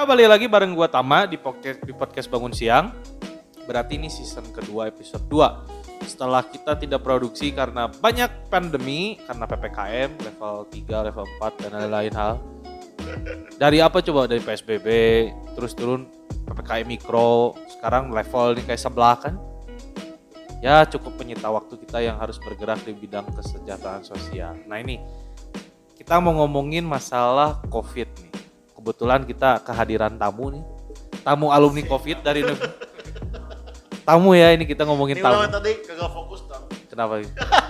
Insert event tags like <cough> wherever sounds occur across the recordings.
Ya balik lagi bareng gua Tama di podcast di podcast Bangun Siang. Berarti ini season kedua episode 2. Setelah kita tidak produksi karena banyak pandemi, karena PPKM level 3, level 4 dan lain-lain hal. Dari apa coba? Dari PSBB, terus turun PPKM mikro, sekarang level ini kayak sebelah kan. Ya cukup menyita waktu kita yang harus bergerak di bidang kesejahteraan sosial. Nah ini kita mau ngomongin masalah COVID nih. Kebetulan kita kehadiran tamu nih. Tamu alumni COVID dari. Tamu ya ini kita ngomongin Ini tamu. tadi kagak fokus dong. Kenapa?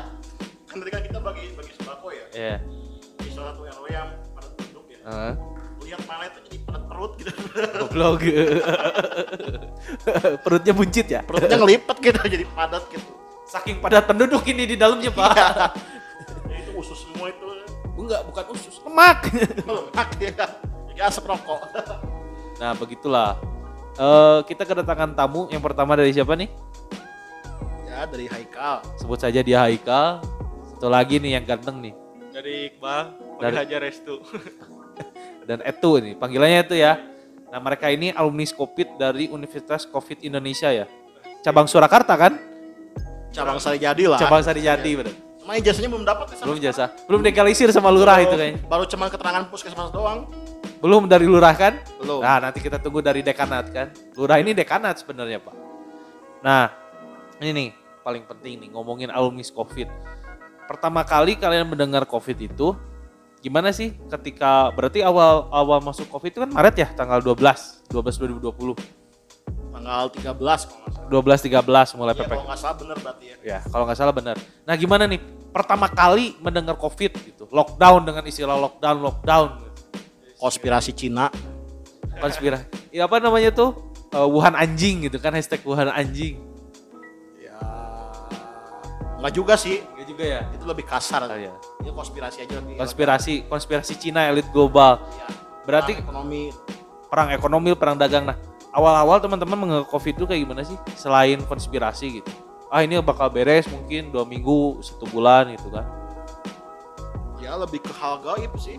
<laughs> Kan tadi kan kita bagi bagi sembako ya. Iya. Di salah satu RW yang pada duduk ya. Heeh. Lihat mana itu jadi padat perut gitu. Goblok. <laughs> Perutnya buncit ya. Perutnya ngelipet gitu jadi padat gitu. Saking padat penduduk ini di dalamnya, Pak. <laughs> Ya, itu usus semua itu. Enggak, bukan usus, lemak. Lemak ya. Jadi asap rokok. Nah, begitulah. Eh, kita kedatangan tamu yang pertama dari siapa nih? ya dari Haikal. Sebut saja dia Haikal. Satu lagi nih yang ganteng nih. dari Iqbal Dari- panggil aja Restu <laughs> dan Etu nih panggilannya itu ya. Nah mereka ini alumni Skopit dari Universitas Covid Indonesia ya. Cabang Surakarta kan? Cabang Sari Jadi lah. Cabang Sari Jadi bener. Cuma ijazahnya belum dapat ya, Belum jasa, belum legalisir sama lurah itu kayaknya. Baru cuman keterangan puskesmas doang. Belum dari lurah kan? Belum. Nah nanti kita tunggu dari dekanat kan. Lurah ini dekanat sebenarnya pak. Nah ini nih paling penting nih ngomongin alumni Covid. Pertama kali kalian mendengar Covid itu gimana sih ketika berarti awal awal masuk Covid itu kan Maret ya tanggal 12 12 2020 Tanggal 13 kalau nggak salah. 12 13 mulai Iya, PPKM. kalau nggak salah bener berarti ya. Ya, kalau nggak salah benar. Nah, gimana nih pertama kali mendengar Covid gitu, lockdown dengan istilah lockdown, lockdown, Konspirasi Cina. konspirasi. Ya apa namanya tuh? Eh, Wuhan anjing gitu kan hashtag Wuhan anjing. Ya nggak juga sih. Enggak juga ya. Itu lebih kasar. Oh, ya. Ini konspirasi aja lebih. Konspirasi, konspirasi Cina elit global. Ya. Berarti Perang ekonomi perang ekonomi, perang dagang. Nah, awal-awal teman-teman menganggap Covid itu kayak gimana sih? Selain konspirasi gitu. Ah ini bakal beres mungkin dua minggu, satu bulan gitu kan. ya lebih ke hal gaib sih.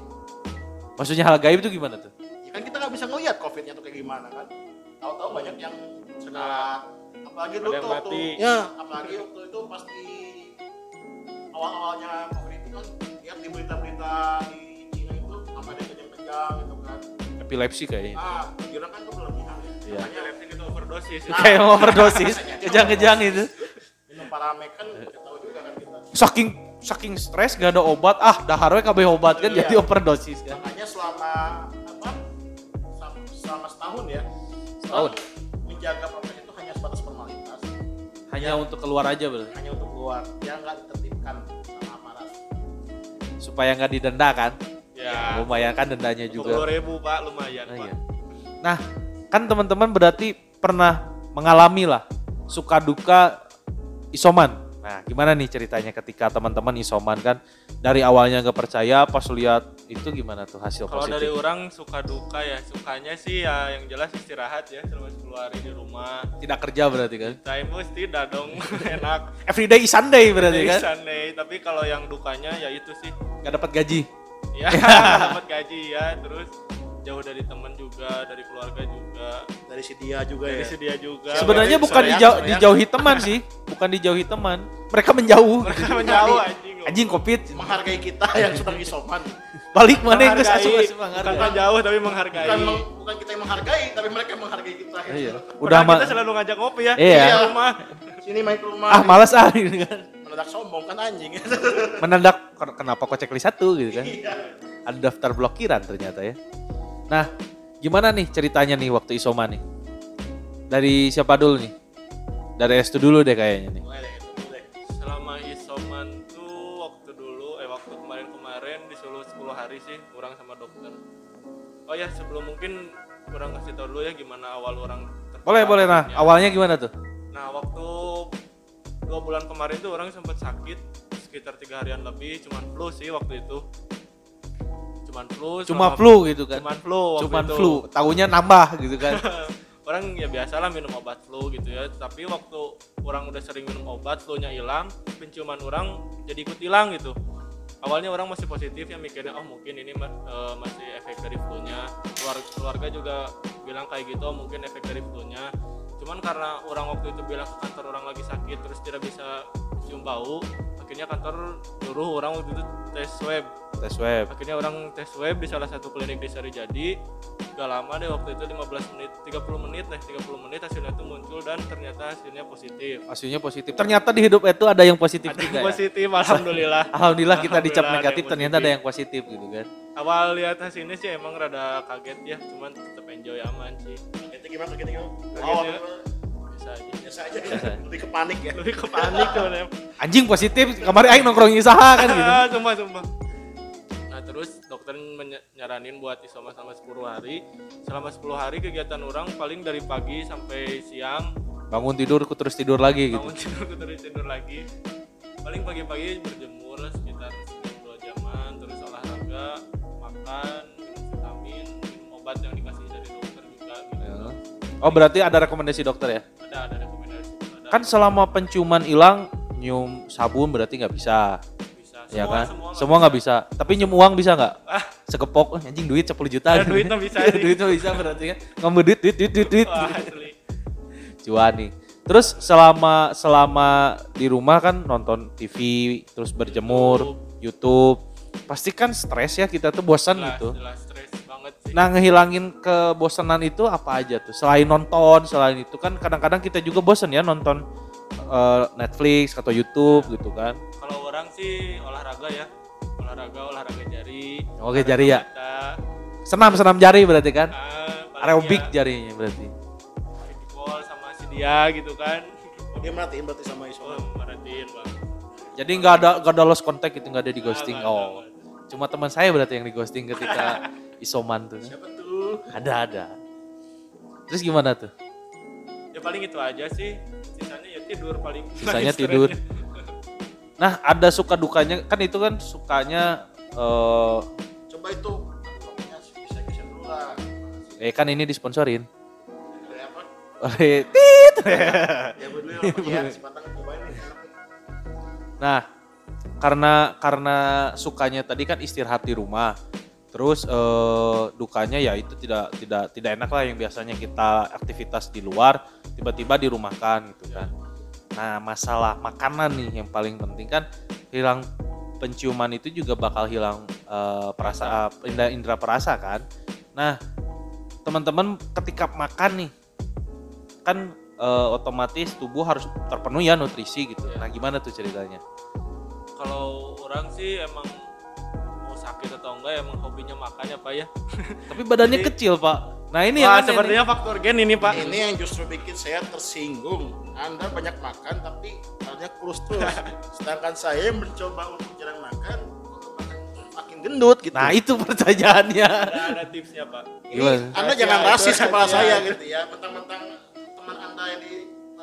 Maksudnya hal gaib itu gimana tuh? Ya kan kita nggak bisa ngelihat covidnya tuh kayak gimana kan. Tahu-tahu banyak yang sudah apalagi dulu tuh, mati. tuh ya apalagi waktu itu pasti awal-awalnya covid itu kan lihat di berita-berita di Cina itu sampai ada kejang-kejang gitu kan. Epilepsi kayaknya. Ah, kira kan itu berlebihan ya. Iya. Makanya Leptin itu overdosis Nah. Kayak overdosis, kejang-kejang itu. minum paramek kan kita tahu juga kan kita. saking saking stres gak ada obat ah dahar we kabeh obat kan Iya. jadi overdosis kan Makanya selama apa? Selama, setahun ya. Setahun? Menjaga prokes itu hanya sebatas formalitas, hanya untuk keluar aja berarti hanya untuk keluar. Ya nggak ditertibkan sama aparat. supaya nggak didenda kan ya lumayan kan dendanya sepuluh juga ribu pak lumayan nah, pak iya. nah kan teman-teman berarti pernah mengalami lah suka duka isoman nah gimana nih ceritanya ketika teman-teman isoman kan? Dari awalnya nggak percaya pas lihat itu gimana tuh hasil kalau dari positif orang suka duka ya sukanya sih ya yang jelas istirahat ya selama 10 hari di rumah. Tidak kerja berarti kan? Time tidak dong <laughs> enak. Everyday is Sunday berarti kan? Sunday tapi kalau yang dukanya ya itu sih. Nggak dapat gaji? Ya <laughs> dapat gaji ya terus jauh dari teman juga dari keluarga juga Dari si dia juga dari ya. si dia juga Sebenarnya bukan dijau- soreang. dijauhi teman sih, bukan dijauhi teman. Mereka menjauh. mereka menjauh anjing Anjing covid, menghargai kita yang sedang isoman. balik mana yang asup bukan menjauh tapi menghargai Bukan, bukan kita yang menghargai, tapi mereka yang menghargai kita. gitu. Iya. Udah kita selalu ngajak ngopi ya Iya. di rumah Sini main ke rumah. Ah malas ah gitu kan. Mendadak sombong kan anjing. Menandak ken- kenapa kok checklist satu gitu kan. Iya. Ada daftar blokiran ternyata ya. Nah, gimana nih ceritanya nih waktu isoma nih? Dari siapa dulu nih? Dari Estu dulu deh kayaknya nih. Selama isoman tuh waktu dulu eh waktu kemarin-kemarin disuruh 10 hari sih orang sama dokter oh ya sebelum mungkin orang kasih tahu dulu ya gimana awal orang Boleh boleh nah, COVID-nya. awalnya gimana tuh? nah waktu dua bulan kemarin tuh orang sempat sakit sekitar tiga harian lebih cuman flu sih waktu itu cuman flu Cuma flu gitu kan. cuman flu waktu Cuman itu. flu, tahunya nambah gitu kan. <laughs> orang ya biasalah minum obat flu gitu ya tapi waktu orang udah sering minum obat flu nya hilang penciuman orang jadi ikut hilang gitu awalnya orang masih positif ya mikirnya oh mungkin ini eh, masih efek dari flu-nya keluarga, keluarga juga bilang kayak gitu oh mungkin efek dari flu-nya cuman karena orang waktu itu bilang ke kantor orang lagi sakit terus tidak bisa cium bau akhirnya kantor nyuruh orang waktu itu tes swab tes web. Akhirnya orang tes web di salah satu klinik di Sarijadi gak lama deh waktu itu 15 menit 30 menit deh 30 menit hasilnya itu muncul dan ternyata hasilnya positif. Hasilnya positif. Ternyata di hidup itu ada yang positif ada juga yang ya? positif alhamdulillah. <laughs> Alhamdulillah kita dicap ada negatif yang ternyata ada yang positif gitu kan. Awal lihat hasilnya sih emang rada kaget ya cuman tetap enjoy aman sih. Kagetnya gimana? Kagetnya gimana? Kagetnya- Oh, aja biasa aja ya. <laughs> Lebih ke panik ya. lebih ke panik sebenarnya anjing positif kemarin aing nongkrong usaha kan gitu. Ah, sumpah sumpah. Nah terus dokter nyaranin buat isoma selama 10 hari. Selama 10 hari kegiatan orang paling dari pagi sampai siang. Bangun tidur ku terus tidur lagi gitu. Bangun tidur terus tidur lagi. Paling pagi-pagi berjemur sekitar sekitar dua jaman terus olahraga makan oh berarti ada rekomendasi dokter ya? Ada ada rekomendasi. Ada. Kan selama penciuman hilang nyium sabun berarti nggak bisa. Bisa. Ya kan? semua semua nggak bisa. tapi nyium uang bisa nggak? Sekepok "Oh, anjing duit 10 juta Ya, duitnya bisa <laughs> duitnya bisa berarti kan? Ngambil duit duit duit duit, duit. Wah, cuan <laughs> nih. Terus selama selama di rumah kan nonton TV terus berjemur YouTube. Pasti kan stres ya kita tuh bosan jelas gitu. jelas banget sih. Nah ngehilangin kebosanan itu apa aja tuh? Selain nonton selain itu kan kadang-kadang kita juga bosan ya nonton eh, Netflix atau YouTube gitu kan. Kalau orang sih olahraga ya. Olahraga olahraga jari. Oke, olahraga jari ya. senam senam jari berarti kan? Paling aerobik ya, jarinya berarti. Physical sama si dia gitu kan. Oh, dia merhatiin berarti sama oh Isoman. merhatiin bang. Jadi nggak ada nggak ada lost contact itu nggak ada di ghosting. Nggak, oh. cuma teman saya berarti yang di ghosting ketika <laughs> isoman tuh Siapa tuh? ada ada terus gimana tuh ya paling itu aja sih sisanya ya tidur paling <laughs> Sisanya tidur. nah ada suka dukanya kan itu kan sukanya eh Coba itu. Dulu lah. eh kan ini disponsorin oleh tit <laughs> Ya berdua <laughs> ya? Nah, karena karena sukanya tadi kan istirahat di rumah. Terus eh, dukanya ya itu tidak tidak tidak enak lah yang biasanya kita aktivitas di luar tiba-tiba dirumahkan gitu kan. Nah, masalah makanan nih yang paling penting kan hilang penciuman itu juga bakal hilang eh, perasa indera, indera perasa kan. Nah, teman-teman ketika makan nih kan eh, otomatis tubuh harus terpenuhi ya nutrisi gitu. Nah, gimana tuh ceritanya? kalau orang sih emang sakit atau enggak emang hobinya makan ya pak ya <laughs> Tapi badannya kecil, Pak. Nah, ini Wah, yang sepertinya faktor gen ini pak Ini yang justru bikin saya tersinggung. Anda banyak makan tapi hanya kurus terus. <laughs> Sedangkan saya mencoba untuk jarang makan, untuk makan makin gendut gitu. Nah, itu pertanyaannya. ada, ada tipsnya pak Ini Gimana? Anda Rahasia, jangan rasis rahasia. saya gitu ya. Mentang-mentang teman Anda yang di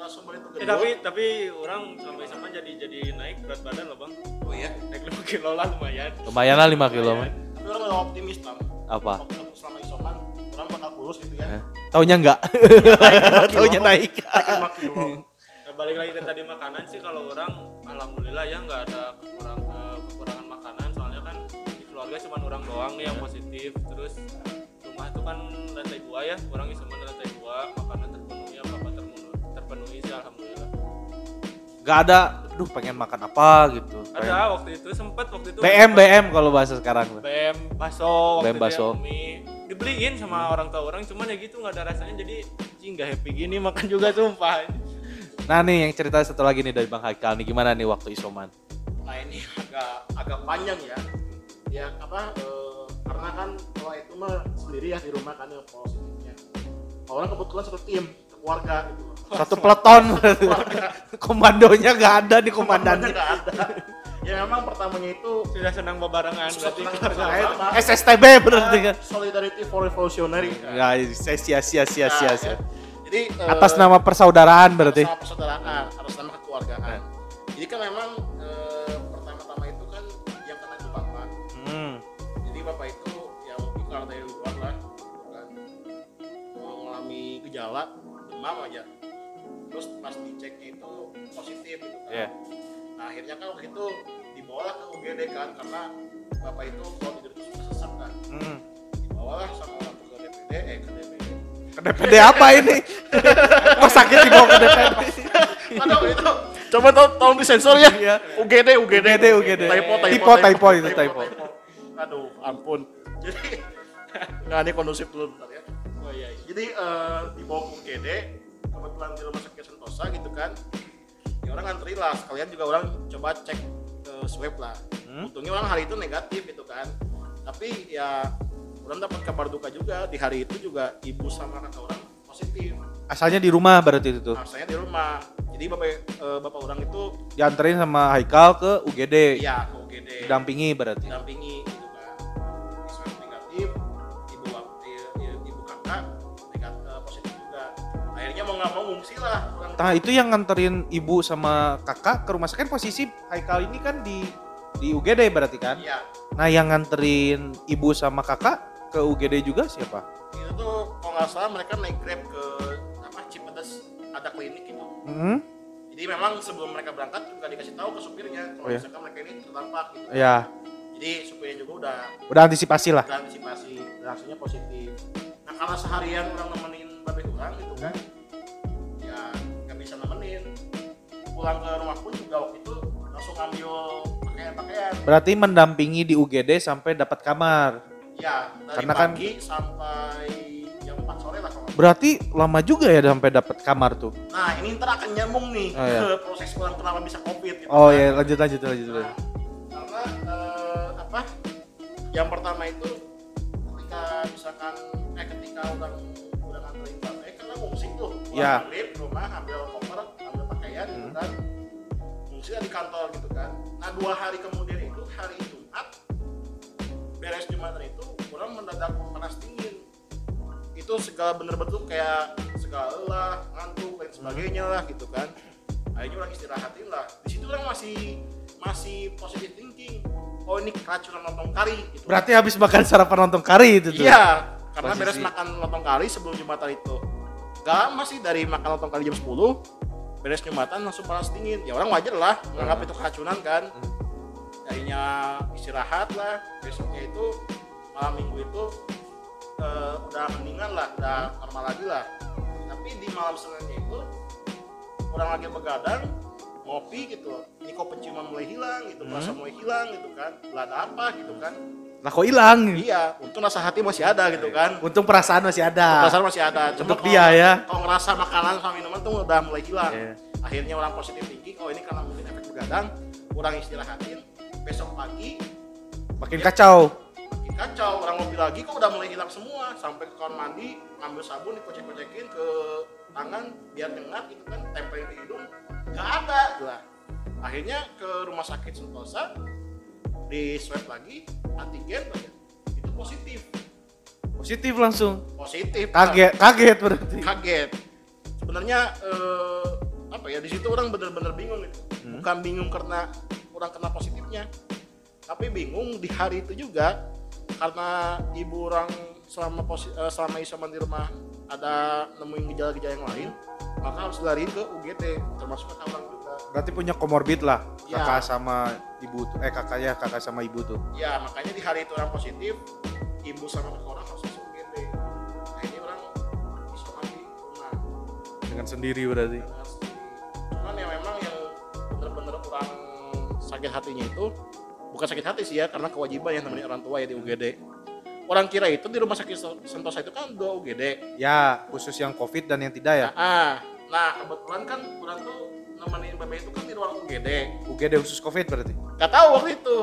narasumber itu Eh, gendut. tapi tapi orang selama sama jadi jadi naik berat badan loh bang oh iya. naik 5 kilo lah lumayan Lumayan lah 5 kilo. mah. Tapi orang udah optimis tam. Apa? Waktu selama isoman, orang bakal kurus gitu ya. Eh, Taunya enggak. <laughs> <laughs> Taunya naik. Naik 5 kilo. Nah, balik lagi ke tadi makanan sih kalau orang alhamdulillah ya nggak ada kekurang, eh, kekurangan makanan soalnya kan di keluarga cuma orang doang nih yang positif terus rumah itu kan lantai dua ya orang cuma lantai dua makanan terpenuhi terpenuhi, sih alhamdulillah Enggak ada, duh pengen makan apa gitu. Pengen- ada waktu itu sempet waktu itu BM BM kalau bahasa sekarang. BM baso waktu BM itu baso. mie dibeliin sama orang tua orang cuman ya gitu nggak ada rasanya jadi anjing nggak happy gini <laughs> makan juga sumpah Nah, nih yang cerita satu lagi nih dari Bang Haikal nih gimana nih waktu isoman? Nah ini agak agak panjang ya. Ya apa? eh, karena kan kalau itu mah sendiri ya di rumah kan ya positifnya. Kalau orang kebetulan satu tim, keluarga gitu. Satu peleton. Komandonya enggak ada di komandannya. nggak ada. ya memang pertamanya itu sudah senang bebarengan berarti bersama. SSTB berarti kan. Solidarity for Revolutionary. Ya, saya sia sia sia sia. Nah, sia. ya. Jadi eh, Atas nama persaudaraan berarti. Atas nama persaudaraan, atas nama kekeluargaan. Jadi kan memang eh, pertama-tama itu kan yang kena itu bapak. Hmm. Jadi bapak itu ya mungkin karena dari luar lah, gitu kan mengalami gejala demam aja. Terus pas diceknya itu positif gitu kan. Iya. Nah akhirnya kan waktu itu dibawalah ke UGD kan karena bapak itu kalau tidur itu suka sesak kan Hmm. dibawalah sama orang ke DPD eh ke DPD Ke DPD apa ini? <laughs> Kok sakit dibawa ke DPD? aduh itu coba tol tolong disensor ya Iya. UGD UGD UGD, UGD. typo typo Typo, typo itu, typo. aduh ampun jadi nggak ini kondusif dulu iya iya. jadi eh, dibawa ke UGD kebetulan di rumah sakit Sentosa gitu kan ya orang ngantri lah sekalian juga orang coba cek ke swab lah Hmm? untungnya orang hari itu negatif gitu kan tapi ya orang dapat kabar duka juga di hari itu juga ibu sama kakak orang positif Asalnya di rumah berarti itu tuh. harusnya di rumah jadi bapak eh, bapak orang itu Dianterin sama Haikal ke UGD. ya ke UGD Didampingi berarti. didampingi nggak mau ngungsi lah Nah itu yang nganterin ibu sama kakak ke rumah sakit posisi Haikal ini kan di di UGD berarti kan? iya Nah yang nganterin ibu sama kakak ke UGD juga siapa? itu tuh kalau nggak salah mereka naik grab ke apa Cipedes ada klinik gitu Hmm? jadi memang sebelum mereka berangkat juga dikasih tahu ke supirnya Oh, kalau ya. misalkan mereka ini terdampak gitu Ya jadi supirnya juga udah udah antisipasi lah. udah antisipasi reaksinya positif nah karena seharian orang nemenin babe orang gitu kan pulang ke rumah pun juga waktu itu langsung ngambil pakaian-pakaian Berarti mendampingi di UGD sampai dapat kamar. ya dari Karena kan- pagi sampai jam 4 sore lah kalau Berarti lama juga ya sampai dapat kamar tuh. Nah, ini ntar akan nyambung nih Oh, iya. ke <laughs> proses orang kenapa bisa covid gitu. Oh kan. ya lanjut lanjut lanjut. Nah, karena eh, apa? Yang pertama itu ketika misalkan eh ketika orang udah nganterin baterai karena ngungsi tuh pulang Ya. maghrib rumah ambil pakaian gitu Hmm. kan ngungsi di kantor gitu kan. Nah dua hari kemudian itu hari Jumat beres Jumatan itu orang mendadak panas dingin. Itu segala bener betul kayak segala lelah ngantuk dan sebagainya lah gitu kan. Akhirnya orang istirahatin lah. Di situ orang masih masih positive thinking. Oh ini keracunan lontong kari gitu. Berarti habis makan sarapan lontong kari itu tuh. iya karena Posisi. beres makan lontong kari sebelum jumatan itu. Gak lama sih dari makan lontong kari jam 10 beres jumatan langsung panas dingin. Ya orang wajar lah menganggap Hmm. itu keracunan kan. Akhirnya istirahat lah besoknya itu malam minggu itu eh, udah mendingan lah udah normal lagi lah. Tapi di malam seninnya itu orang lagi begadang ngopi gitu. Niko penciuman mulai hilang gitu Hmm. rasa mulai hilang gitu kan. Ada apa gitu kan Lah kok hilang? iya untung rasa hati masih ada gitu kan Untung perasaan masih ada. perasaan masih ada cuma Untuk dia ya. kalau ngerasa makanan sama minuman tuh udah mulai hilang Iya. akhirnya orang positif thinking oh ini karena mungkin efek begadang kurang istirahatin besok pagi Makin kacau. makin kacau orang ngopi lagi kok udah mulai hilang semua sampai ke kamar mandi ngambil sabun dikocek-kocekin ke tangan biar nyengat gitu kan tempelin di hidung nggak ada lah akhirnya ke rumah sakit Sentosa di swab lagi antigen itu positif Positif langsung. positif Kaget, kaget berarti. kaget sebenarnya eh, apa ya di situ orang bener-bener bingung gitu Hmm. bukan bingung karena orang kena positifnya tapi bingung di hari itu juga karena ibu orang selama posi, eh, selama isoman di rumah ada nemuin gejala-gejala yang lain maka harus lari ke UGD termasuk orang juga Berarti punya komorbid lah. Ya. Kakak sama ibu tuh. Eh kakaknya kakak sama ibu tuh. ya makanya di hari itu orang positif ibu sama kakak orang harus masuk UGD akhirnya orang isoman di rumah Dengan sendiri berarti. dengan sendiri. cuman ya memang yang bener-bener kurang sakit hatinya itu bukan sakit hati sih ya karena kewajiban yang nemenin orang tua ya di UGD orang kira itu di rumah sakit Sentosa itu kan dua UGD Ya, khusus yang COVID dan yang tidak ya. ah nah kebetulan kan orang tuh nemenin bebe itu kan di ruang UGD UGD khusus COVID berarti. gak tahu waktu itu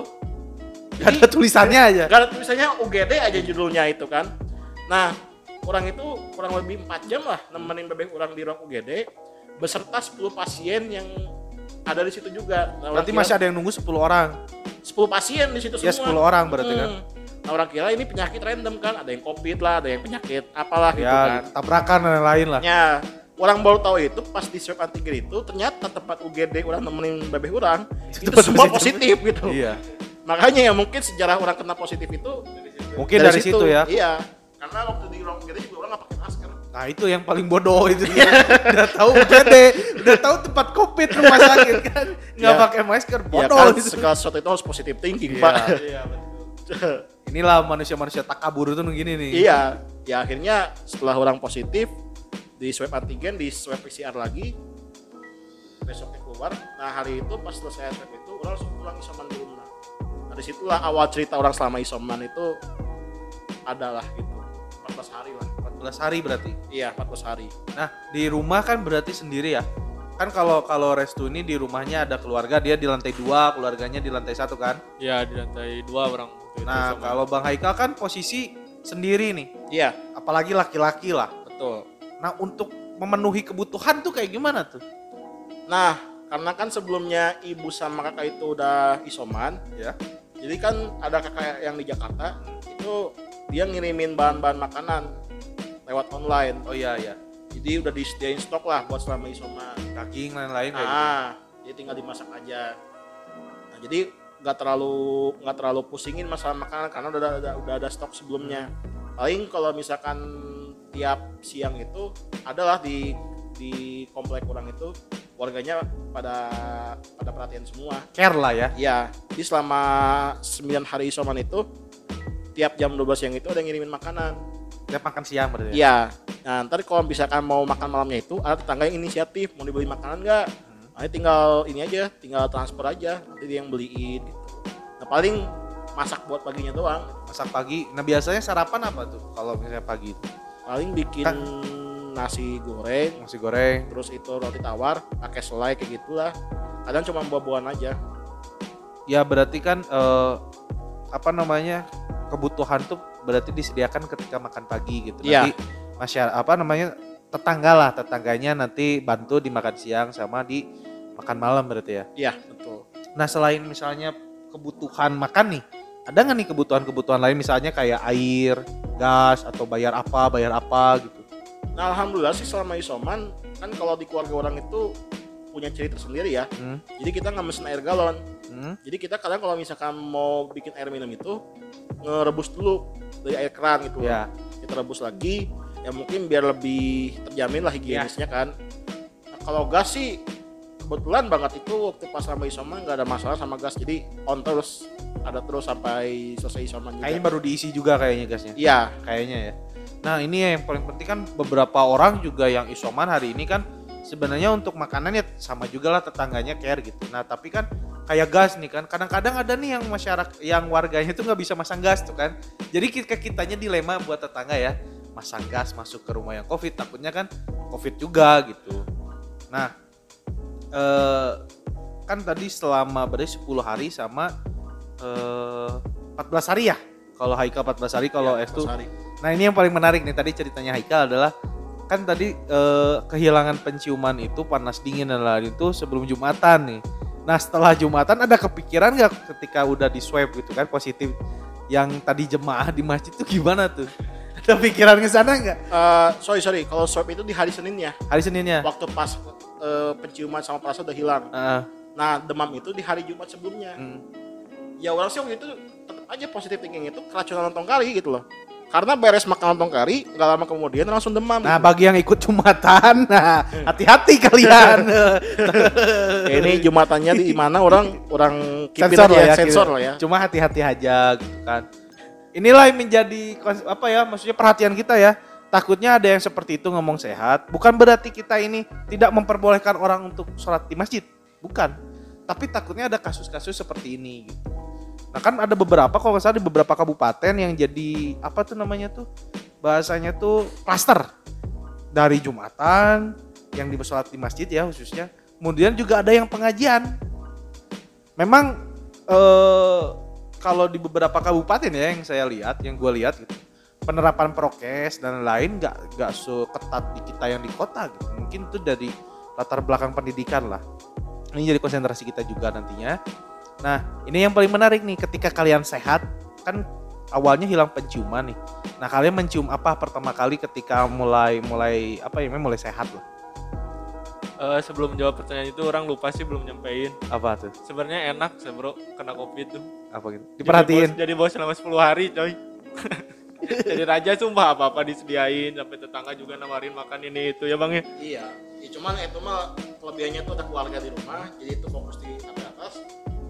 Gak ada tulisannya aja. gak ada tulisannya UGD aja judulnya itu kan nah orang itu kurang lebih 4 jam lah nemenin bebek orang di ruang UGD beserta 10 pasien yang ada di situ juga nah, Berarti kira masih ada yang nunggu 10 orang. 10 pasien di situ Ya semua 10 orang berarti kan. Hmm. nah, orang kira ini penyakit random kan ada yang covid lah ada yang penyakit apalah gitu kan Ya, tabrakan dan lain-lain lah. ya orang baru tahu itu pas di swab antigen itu ternyata tempat UGD orang nemenin bebek orang itu Tempat semua positif. positif gitu Iya. makanya ya mungkin sejarah orang kena positif itu Mungkin dari, situ, ya. Iya. Karena waktu di ruang UGD juga orang nggak pakai masker. Nah itu yang paling bodoh itu. <laughs> udah tahu UGD, udah tahu tempat COVID rumah sakit kan. nggak Ya. pakai masker Ya bodoh kan gitu. segala sesuatu itu harus positive thinking, Iya. Pak. iya betul Inilah manusia-manusia takabur itu begini nih. iya. Ya akhirnya setelah orang positif di swab antigen, di swab PCR lagi besoknya keluar. Nah, hari itu pas selesai swab itu orang langsung pulang isoman di rumah. Nah, di situlah awal cerita orang selama isoman itu adalah gitu. 14 hari lah. 14 hari berarti. Iya, 14 hari. Nah, di rumah kan berarti sendiri ya. Kan kalau kalau Restu ini di rumahnya ada keluarga, dia di lantai dua, keluarganya di lantai satu kan. ya di lantai dua orang Nah, kalau Bang Haikal kan posisi sendiri nih, Iya, apalagi laki-laki lah. betul. Nah, untuk memenuhi kebutuhan tuh kayak gimana tuh? Nah, karena kan sebelumnya ibu sama kakak itu udah isoman, Ya. jadi kan ada kakak yang di Jakarta itu dia ngirimin bahan-bahan makanan lewat online. Oh iya iya. Jadi udah disediain stok lah buat selama isoman. Daging lain-lain kayak gitu. Ah, jadi tinggal dimasak aja. Nah, jadi nggak terlalu nggak terlalu pusingin masalah makanan karena udah ada udah ada stok sebelumnya. Paling kalau misalkan tiap siang itu adalah di di komplek orang itu warganya pada pada perhatian semua. Care lah ya. Iya, jadi selama 9 hari isoman itu tiap jam 12 siang itu ada yang ngirimin makanan. Dia makan siang berarti. ya? Iya. Nah, ntar kalau misalkan mau makan malamnya itu ada tetangga yang inisiatif mau dibeli makanan nggak? Nah, tinggal ini aja, tinggal transfer aja, nanti dia yang beliin gitu. Nah, paling masak buat paginya doang. Masak pagi. Nah, biasanya sarapan apa tuh kalau misalnya pagi itu? Paling bikin nasi goreng, Nasi goreng. terus itu roti tawar, pakai selai kayak gitulah. Kadang cuma buah-buahan aja. Ya berarti kan eh, apa namanya? kebutuhan tuh berarti disediakan ketika makan pagi gitu. Iya. Nanti masyarakat apa namanya? tetangga lah, tetangganya nanti bantu di makan siang sama di makan malam berarti ya. Iya, betul. Nah, selain misalnya kebutuhan makan nih, ada nggak nih kebutuhan-kebutuhan lain misalnya kayak air, gas atau bayar apa, bayar apa gitu. Nah, alhamdulillah sih selama isoman kan kalau di keluarga orang itu punya cerita sendiri ya. Hmm. Jadi kita nggak mesen air galon. Hmm. Jadi kita kadang kalau misalkan mau bikin air minum itu ngerebus dulu dari air keran gitu. Ya. Kita rebus lagi ya mungkin biar lebih terjamin lah higienisnya kan. Nah, kalau gas sih kebetulan banget itu waktu pas sama isoman nggak ada masalah sama gas jadi on terus ada terus sampai selesai isoman juga. Kayaknya baru diisi juga kayaknya gasnya. Iya, Kayaknya ya. Nah, ini yang paling penting kan beberapa orang juga yang isoman hari ini kan sebenarnya untuk makanan ya sama juga lah tetangganya care gitu. Nah, tapi kan kayak gas nih kan kadang-kadang ada nih yang masyarakat yang warganya tuh nggak bisa masang gas tuh kan. Jadi kita kitanya dilema buat tetangga ya masang gas masuk ke rumah yang covid takutnya kan covid juga gitu. Nah, eh, kan tadi selama berarti 10 hari sama eh, 14 hari ya. Kalau Haikal 14 hari, kalau Iya, F tuh hari. Nah ini yang paling menarik nih tadi ceritanya Haikal adalah kan tadi eh, kehilangan penciuman itu panas dingin dan lain itu sebelum Jumatan nih. Nah setelah Jumatan ada kepikiran nggak ketika udah di swab gitu kan positif yang tadi jemaah di masjid tuh gimana tuh? <laughs> Ada pikiran ke sana nggak? Eh, sorry sorry, kalau swab itu di hari Seninnya, Hari Seninnya. waktu pas eh, penciuman sama perasa udah hilang. Heeh. Nah demam itu di hari Jumat sebelumnya. Hmm. Ya orang sih waktu itu tetap aja positif thinking itu keracunan lontong kari gitu loh karena beres makan lontong kari nggak lama kemudian langsung demam Nah gitu. bagi yang ikut Jumatan, <laughs> nah hati-hati kalian. <laughs> Ya, ini jumatannya di mana orang orang sensor lah ya, sensor lah ya Cuma hati-hati aja gitu kan. Inilah yang menjadi apa ya, maksudnya perhatian kita ya. Takutnya ada yang seperti itu ngomong sehat, bukan berarti kita ini tidak memperbolehkan orang untuk sholat di masjid, bukan. Tapi takutnya ada kasus-kasus seperti ini. Gitu. Nah kan ada beberapa, kalau salah di beberapa kabupaten yang jadi apa tuh namanya tuh bahasanya tuh klaster dari jumatan yang di di masjid ya khususnya. Kemudian juga ada yang pengajian. Memang eh kalau di beberapa kabupaten ya yang saya lihat, yang gue lihat gitu, penerapan prokes dan lain nggak nggak seketat di kita yang di kota gitu. Mungkin itu dari latar belakang pendidikan lah. Ini jadi konsentrasi kita juga nantinya. Nah, ini yang paling menarik nih ketika kalian sehat kan awalnya hilang penciuman nih. Nah, kalian mencium apa pertama kali ketika mulai mulai apa ya, mulai sehat lah. Eh, sebelum jawab pertanyaan itu orang lupa sih belum nyampein Apa tuh? sebenarnya enak sih bro kena covid tuh Apa gitu? Jadi Diperhatiin. bos- jadi bos selama 10 hari coy <laughs> jadi raja sumpah apa apa disediain sampai tetangga juga nawarin makan ini itu ya bang ya iya ya, cuman itu mah kelebihannya tuh ada keluarga di rumah jadi itu fokus di sampai atas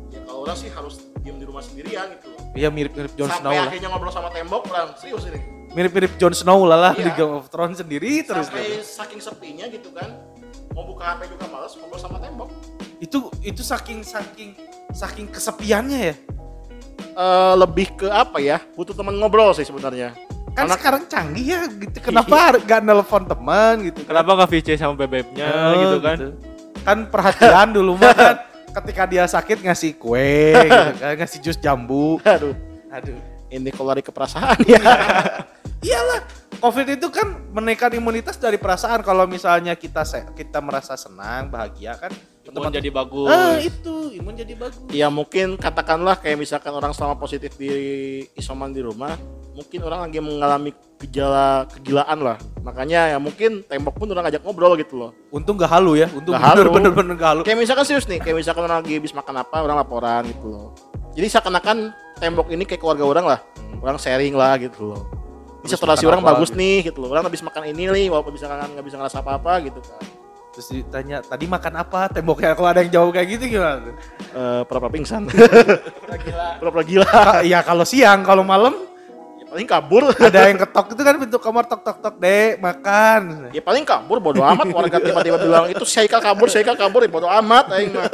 ya kalau orang sih harus diem di rumah sendirian gitu loh Iya mirip-mirip Jon Snow sampai lah. akhirnya ngobrol sama tembok orang serius ini Mirip-mirip Jon Snow lah lah di Iya. Game of Thrones sendiri terus. sampai dia. saking sepinya gitu kan mau buka HP juga males ngobrol sama tembok Itu itu saking saking saking kesepiannya ya. Eh, lebih ke apa ya butuh teman ngobrol sih sebenarnya Kan Karena- sekarang canggih ya gitu. Kenapa gak nelpon teman gitu? kenapa nggak VC sama bebeknya Oh, gitu kan Kan perhatian dulu mah <laughs> kan ketika dia sakit ngasih kue gitu kan, ngasih jus jambu. aduh Aduh. ini kalau lari ke perasaan ya <laughs> Iyalah, COVID itu kan menaikkan imunitas dari perasaan. Kalau misalnya kita se- kita merasa senang, bahagia kan imun jadi bagus Ah, itu imun jadi bagus. ya mungkin katakanlah kayak misalkan orang selama positif di isoman di rumah mungkin orang lagi mengalami gejala kegilaan lah makanya ya mungkin tembok pun orang ajak ngobrol gitu loh Untung gak halu ya, untung Nggak halu. bener-bener bener gak halu. kayak misalkan serius nih kayak misalkan orang lagi habis makan apa orang laporan gitu loh jadi seakan-akan tembok ini kayak keluarga orang lah orang sharing lah gitu loh ini saturasi makan orang bagus gitu. nih gitu loh orang habis makan ini nih walaupun bisa nggak bisa ngerasa apa-apa gitu kan Terus ditanya, tadi makan apa? Temboknya kalau ada yang jawab kayak gitu gimana? Eh, pura-pura pingsan <laughs> pura-pura gila Ka- ya kalau siang, kalau malam paling kabur ada yang ketok itu kan pintu kamar tok tok tok dek makan. Ya paling kabur bodo amat warga tiba-tiba bilang itu Syaikal kabur, Syaikal kabur ya bodo amat aing mah.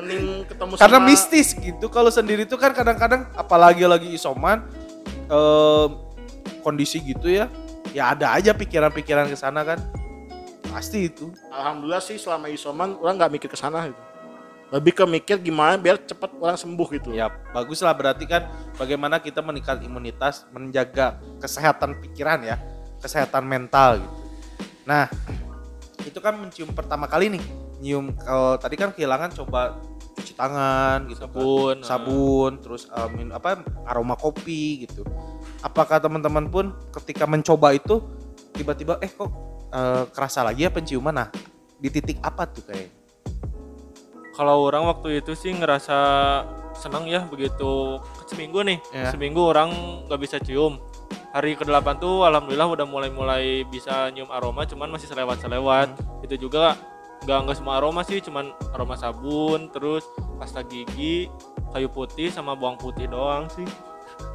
Mending ketemu Karena sama mistis gitu. Kalau sendiri tuh kan kadang-kadang apalagi lagi isoman em, kondisi gitu ya. Ya ada aja pikiran-pikiran ke sana kan. Pasti itu. Alhamdulillah sih selama isoman orang nggak mikir ke sana gitu. Lebih ke mikir gimana biar cepat orang sembuh gitu. Ya bagus lah berarti kan bagaimana kita meningkat imunitas, menjaga kesehatan pikiran ya, kesehatan mental gitu. Nah, itu kan mencium pertama kali nih. Nyium kalau tadi kan kehilangan coba cuci tangan gitu kan. sabun eh. sabun terus eh, min- apa aroma kopi gitu apakah teman-teman pun ketika mencoba itu tiba-tiba eh kok eh, kerasa lagi ya penciuman nah di titik apa tuh kayak kalau orang waktu itu sih ngerasa senang ya begitu. Seminggu nih Ya. seminggu orang nggak bisa cium. Hari ke-8 tuh alhamdulillah udah mulai-mulai bisa nyium aroma cuman masih selewat-selewat. Itu juga nggak nggak semua aroma sih cuman aroma sabun terus pasta gigi kayu putih sama bawang putih doang sih.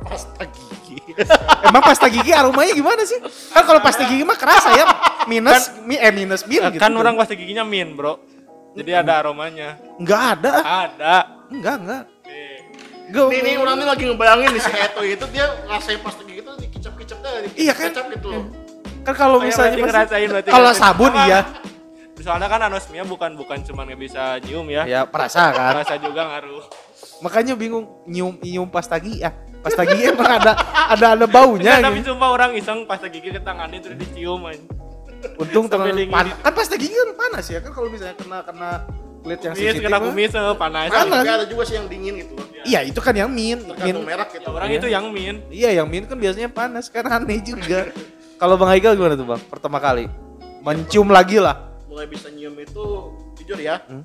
Pasta gigi. <laughs> emang pasta gigi aromanya gimana sih? Kan kalau pasta gigi mah kerasa ya minus mi, eh minus min gitu. kan orang pasta giginya min bro jadi ada aromanya nggak ada ada enggak enggak Nih. Nih, nih orang nih lagi ngebayangin nih si Eto itu dia ngerasain pasta gigi itu dikicap-kicap dah, dikicap Iya kan? kicap gitu loh. kan kalau Oh, ya, misalnya ngerasain, berarti kalau ngerasain. sabun iya soalnya kan anosmia bukan bukan cuma nggak bisa nyium ya ya perasa kan rasa juga ngaruh makanya bingung nyium nyium pasta gigi ya pasta gigi emang ada ada ada baunya Enggak, tapi gitu. sumpah orang iseng pasta gigi ke tangannya terus dicium aja. Untung tangan dingin. panas. Kan gigi kan panas ya kan kalau misalnya kena kena kulit yang Kumis, sensitif. kena mah. kumis eh, panas. Panas. Tapi ada juga sih yang dingin gitu. Iya, itu kan yang min. min. Tergantung merek gitu. Ya, orang Iya. itu yang min. Iya, yang min kan biasanya panas kan aneh juga. kalau Bang Haikal gimana tuh, Bang? Pertama kali mencium lagi lah. mulai bisa nyium itu jujur ya Hmm.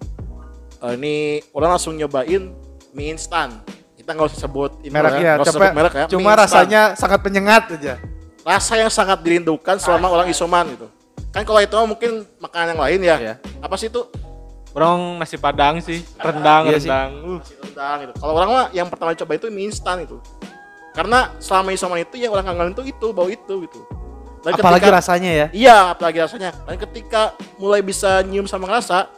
eh, ini orang langsung nyobain mie instan kita nggak usah sebut Mereknya nggak usah coba sebut merek ya cuma rasanya sangat penyengat aja. rasa yang sangat dirindukan selama orang isoman gitu kan kalau itu mungkin makanan yang lain ya Iya. apa sih itu Orang nasi padang sih, rendang, Iya sih. rendang. Uh, nasi rendang gitu kalau orang mah yang pertama coba itu mie instan itu karena selama isoman itu yang orang kangen itu itu bau itu gitu Dan Apalagi ketika- rasanya ya. Iya, apalagi rasanya. Dan ketika mulai bisa nyium sama ngerasa,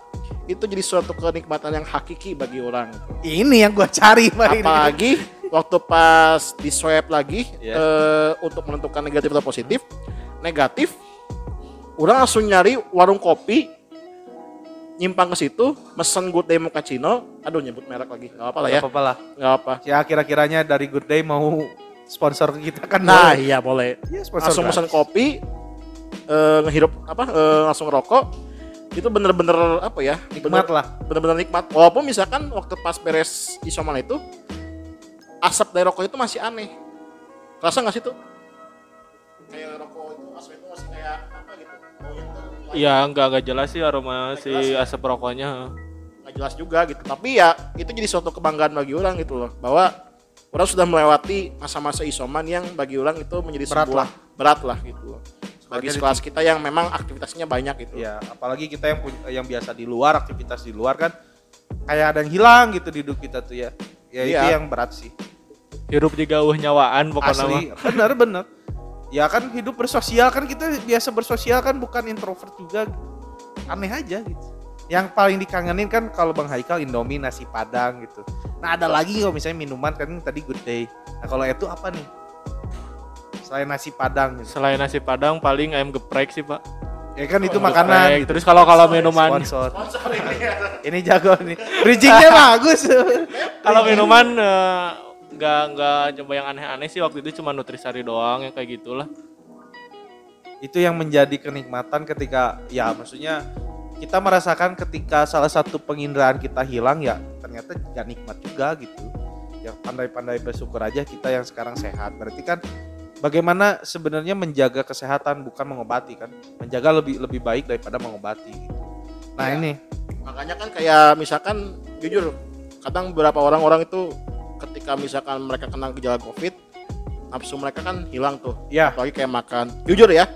itu jadi suatu kenikmatan yang hakiki bagi orang. Ini yang gua cari, <laughs> Pak ini. Apalagi waktu pas di swab lagi Iya. eh, untuk menentukan negatif atau positif. Negatif, orang langsung nyari warung kopi, nyimpang ke situ, mesen good day mochaccino, aduh nyebut merek lagi, nggak apa lah ya, Gak apa-apa lah. nggak apa. Ya kira-kiranya dari Good Day mau sponsor kita kan Nah boleh. iya boleh. Iya, sponsor langsung pesan kopi eh, ngehirup apa eh, langsung ngerokok itu bener-bener apa ya Nikmat bener- lah. bener-bener nikmat walaupun misalkan waktu pas beres isoman itu asap dari rokok itu masih aneh rasa nggak sih tuh Iya, enggak enggak jelas sih aroma si jelas ya? asap rokoknya. nggak jelas juga gitu tapi ya itu jadi suatu kebanggaan bagi orang gitu loh bahwa orang sudah melewati masa-masa isoman yang bagi orang itu menjadi Berat sebuah lah. berat lah gitu bagi Soalnya kelas kita yang memang aktivitasnya banyak gitu Ya, apalagi kita yang punya, yang biasa di luar, aktivitas di luar kan kayak ada yang hilang gitu di hidup kita tuh ya. Ya itu Iya. yang berat sih. hirup juga uh nyawaan pokoknya Asli, bener bener. Ya kan hidup bersosial kan kita biasa bersosial kan bukan introvert juga. Aneh aja gitu. Yang paling dikangenin kan kalau Bang Haikal Indomie nasi Padang gitu. Nah ada lagi kalau misalnya minuman kan tadi Good Day. Nah kalau itu apa nih? Selain nasi Padang gitu. selain nasi padang paling ayam geprek sih pak Ya kan itu Geprek. makanan. gitu. terus kalau kalau minuman Sponsor. sponsor ini. Ini jago nih. Bridgingnya bagus. kalau minuman eh, nggak nggak coba yang aneh-aneh sih waktu itu cuma nutrisari doang yang kayak gitulah. Itu yang menjadi kenikmatan ketika ya maksudnya kita merasakan ketika salah satu penginderaan kita hilang ya ternyata gak nikmat juga gitu. Yang pandai-pandai bersyukur aja kita yang sekarang sehat. Berarti kan bagaimana sebenarnya menjaga kesehatan bukan mengobati kan? Menjaga lebih lebih baik daripada mengobati gitu. Nah Ya. ini. Makanya kan kayak misalkan jujur kadang beberapa orang-orang itu ketika misalkan mereka kena gejala covid nafsu mereka kan hilang tuh. Ya apalagi kayak makan. Jujur ya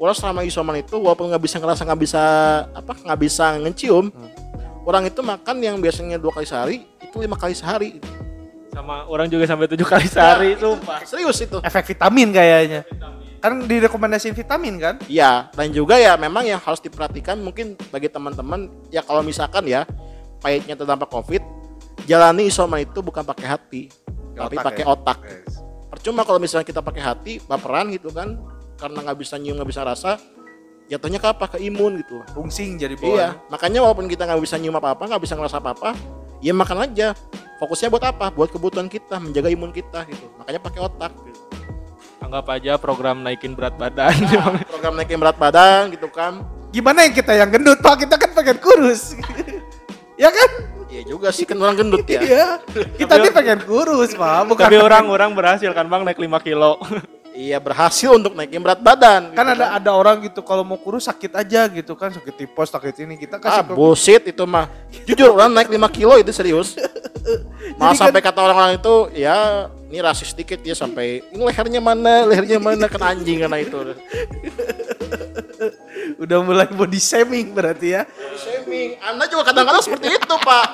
orang selama isoman itu walaupun nggak bisa ngerasa nggak bisa apa nggak bisa ngecium Hmm. orang itu makan yang biasanya dua kali sehari itu lima kali sehari. Sama orang juga sampai tujuh kali sehari itu pak serius itu. Efek vitamin kayaknya. Kan direkomendasiin vitamin kan? Ya dan juga ya memang yang harus diperhatikan mungkin bagi teman-teman ya kalau misalkan ya pahitnya terdampak covid jalani isoman itu bukan pakai hati tapi otak pakai ya? otak. Percuma kalau misalnya kita pakai hati baperan gitu kan karena nggak bisa nyium nggak bisa rasa jatuhnya ke apa? Ke imun gitu. Rungsing jadi iya bawaan makanya walaupun kita nggak bisa nyium apa apa nggak bisa ngerasa apa apa ya makan aja. Fokusnya buat apa? Buat kebutuhan kita menjaga imun kita gitu. Makanya pakai otak gitu. anggap aja program naikin berat badan. Nah, <laughs> program naikin berat badan gitu kan. Gimana yang kita yang gendut pak? Kita kan pengen kurus. <laughs> Ya kan iya juga sih kan orang gendut ya <laughs> Iya. Kita nih pengen kurus, Pak. Bukan tapi orang-orang berhasil kan bang naik 5 kilo <laughs> iya berhasil untuk naikin berat badan kan gitu ada ada orang gitu kalau mau kurus sakit aja gitu kan sakit tipes sakit ini kita ah kasih ke- bullshit itu mah jujur orang naik 5 kilo itu serius <laughs> malah Jadi kan- sampai kata orang-orang itu ya ini rasis dikit ya sampai ini lehernya mana lehernya mana kan anjing karena itu udah mulai body shaming berarti ya. shaming anda juga kadang-kadang seperti itu pak.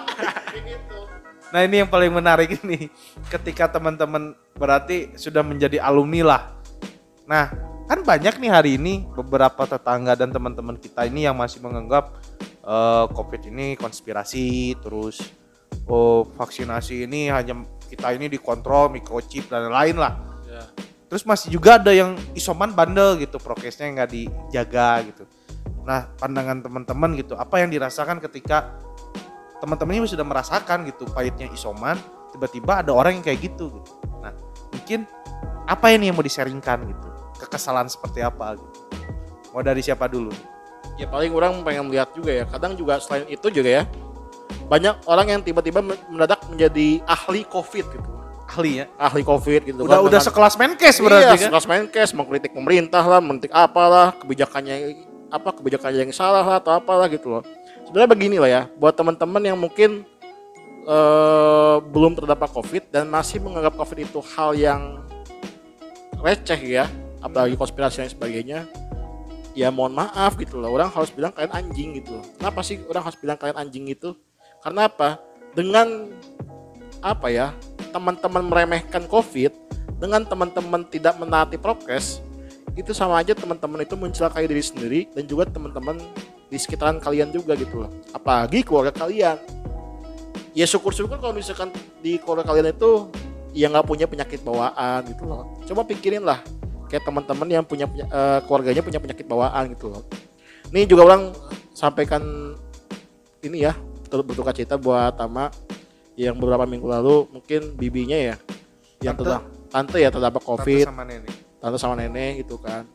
Nah ini yang paling menarik ini ketika teman-teman berarti sudah menjadi alumni lah. Nah kan banyak nih hari ini beberapa tetangga dan teman-teman kita ini yang masih menganggap eh, COVID ini konspirasi terus oh vaksinasi ini hanya kita ini dikontrol microchip dan lain-lain lah. ya. Terus masih juga ada yang isoman bandel gitu, prokesnya nggak dijaga gitu. Nah, pandangan teman-teman gitu, apa yang dirasakan ketika teman-teman ini sudah merasakan gitu pahitnya isoman, tiba-tiba ada orang yang kayak gitu gitu. Nah, mungkin apa ini yang mau disaringkan gitu? Kekesalan seperti apa gitu. Mau dari siapa dulu? ya paling orang pengen lihat juga ya kadang juga selain itu juga ya banyak orang yang tiba-tiba mendadak menjadi ahli covid gitu Ahli ya. ahli covid gitu Udah kan, udah dengan- sekelas Menkes iya, berarti kan? sekelas Menkes mengkritik pemerintah lah mengkritik apalah kebijakannya apa kebijakannya yang salah lah atau apalah gitu loh. Sebenarnya begini lah ya buat teman-teman yang mungkin eh, belum terdampak covid dan masih menganggap covid itu hal yang receh ya apalagi konspirasi dan sebagainya ya mohon maaf gitu loh. Orang harus bilang kalian anjing gitu loh. Kenapa sih orang harus bilang kalian anjing gitu karena apa? Dengan apa ya? Teman-teman meremehkan covid dengan teman-teman tidak menaati prokes itu sama aja teman-teman itu mencelakai diri sendiri dan juga teman-teman di sekitaran kalian juga gitu loh. Apalagi keluarga kalian. Ya syukur-syukur kalau misalkan di keluarga kalian itu ya nggak punya penyakit bawaan gitu loh. Coba pikirin lah kayak teman-teman yang punya eh, keluarganya punya penyakit bawaan gitu loh. Ini juga orang sampaikan ini ya berduka cita buat Tama yang beberapa minggu lalu mungkin bibinya ya yang Tante? terdampak tante ya terdampak covid. Tante sama nenek. Tante sama nenek gitu kan.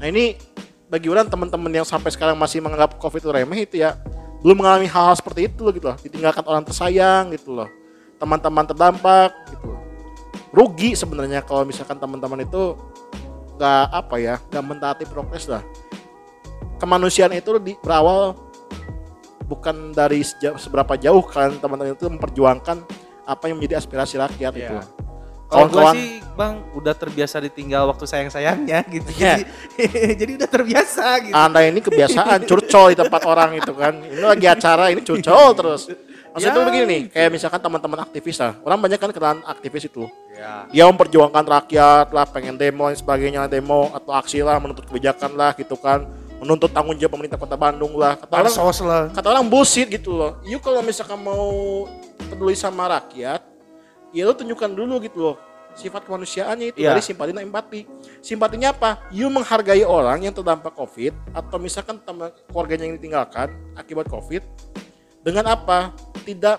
Nah ini bagi orang teman-teman yang sampai sekarang masih menganggap covid itu remeh itu ya belum mengalami hal-hal seperti itu loh gitu loh. Ditinggalkan orang tersayang gitu loh. Teman-teman terdampak gitu loh. rugi sebenarnya kalau misalkan teman-teman itu nggak apa ya nggak mentaati prokes lah. Kemanusiaan itu di berawal bukan dari seberapa jauh kalian teman-teman itu memperjuangkan apa yang menjadi aspirasi rakyat Iya. itu Kalau gue sih bang udah terbiasa ditinggal waktu sayang sayangnya gitu. Iya. Jadi, <laughs> jadi udah terbiasa gitu. Anda ini kebiasaan curcol di tempat orang itu kan. Ini lagi acara ini curcol terus. Maksudnya Ya. tuh begini nih, kayak misalkan teman-teman aktivis lah. Orang banyak kan kenalan aktivis itu. Ya. Dia memperjuangkan rakyat lah, pengen demo dan sebagainya, demo atau aksi lah, menuntut kebijakan lah gitu kan. Menuntut tanggung jawab pemerintah kota Bandung lah. Kata orang, lah. kata orang bullshit gitu loh. You kalau misalkan mau peduli sama rakyat, ya lu tunjukkan dulu gitu loh sifat kemanusiaannya itu Iya. dari simpati dan empati. Simpatinya apa? You menghargai orang yang terdampak COVID atau misalkan teman keluarganya yang ditinggalkan akibat COVID dengan apa? Tidak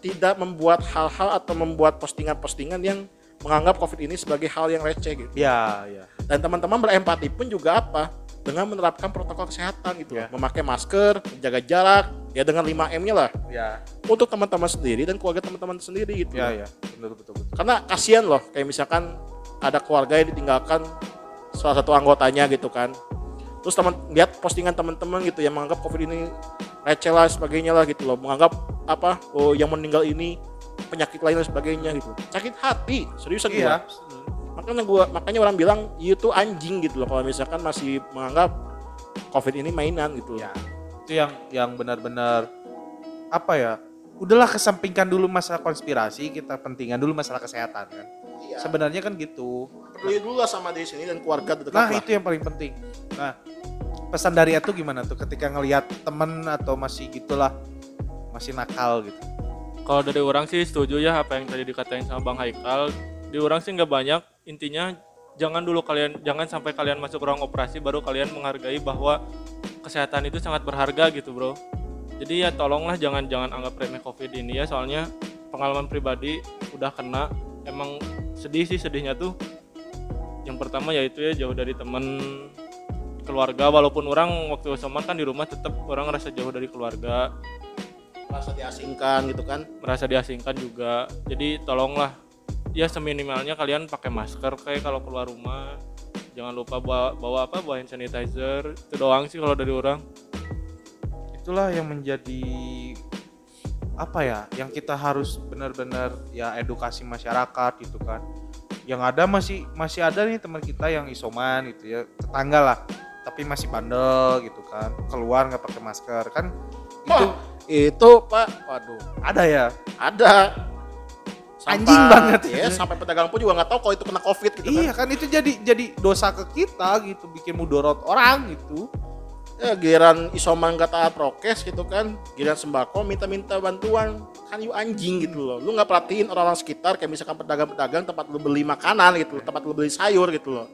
tidak membuat hal-hal atau membuat postingan-postingan yang menganggap COVID ini sebagai hal yang receh gitu. Ya, ya. Dan teman-teman berempati pun juga apa? Dengan menerapkan protokol kesehatan gitu. Ya. Memakai masker, menjaga jarak, ya dengan 5M-nya lah. Ya, Untuk teman-teman sendiri dan keluarga teman-teman sendiri gitu. ya, ya. Betul, betul, betul. Karena kasihan loh, kayak misalkan ada keluarga yang ditinggalkan salah satu anggotanya gitu kan. Terus teman lihat postingan teman-teman gitu yang menganggap COVID ini receh lah sebagainya lah gitu loh. Menganggap apa? Oh, yang meninggal ini penyakit lain dan sebagainya gitu. Sakit hati, seriusan Iya. gua. Makanya gua makanya orang bilang you tuh anjing gitu loh kalau misalkan masih menganggap COVID ini mainan gitu. Ya. Itu yang yang benar-benar apa ya? Udahlah kesampingkan dulu masalah konspirasi, kita pentingkan dulu masalah kesehatan kan. Iya. Sebenarnya kan gitu. Peduli dulu lah sama diri sini dan keluarga terdekat Nah, lah. itu yang paling penting. Nah, pesan dari itu gimana tuh ketika ngelihat temen atau masih gitulah masih nakal gitu. Kalau dari orang sih setuju ya apa yang tadi dikatain sama Bang Haikal. Di orang sih nggak banyak. Intinya jangan dulu kalian jangan sampai kalian masuk ruang operasi baru kalian menghargai bahwa kesehatan itu sangat berharga gitu bro. Jadi ya tolonglah jangan jangan anggap remeh covid ini ya soalnya pengalaman pribadi udah kena emang sedih sih sedihnya tuh. Yang pertama yaitu ya jauh dari temen keluarga walaupun orang waktu isoman kan di rumah tetap orang ngerasa jauh dari keluarga Merasa diasingkan gitu kan. merasa diasingkan juga jadi tolonglah ya seminimalnya kalian pakai masker kayak kalau keluar rumah jangan lupa bawa, bawa apa bawa hand sanitizer itu doang sih kalau dari orang Itulah yang menjadi apa ya? Yang kita harus benar-benar ya edukasi masyarakat gitu kan. Yang ada masih masih ada nih teman kita yang isoman gitu ya, tetangga lah. Tapi masih bandel gitu kan. Keluar nggak pakai masker kan itu Wah, itu Pak, waduh, ada ya. ada. Anjing banget. Ya, sampai pedagang pun juga nggak tahu kalau itu kena covid gitu Iya kan itu jadi jadi dosa ke kita gitu, bikin mudorot orang gitu. kan. Ya, giliran isoman nggak taat prokes gitu kan, giliran sembako minta-minta bantuan, kan you anjing gitu loh. Lu nggak perhatiin orang-orang sekitar kayak misalkan pedagang-pedagang tempat lu beli makanan gitu, tempat lu beli sayur gitu loh.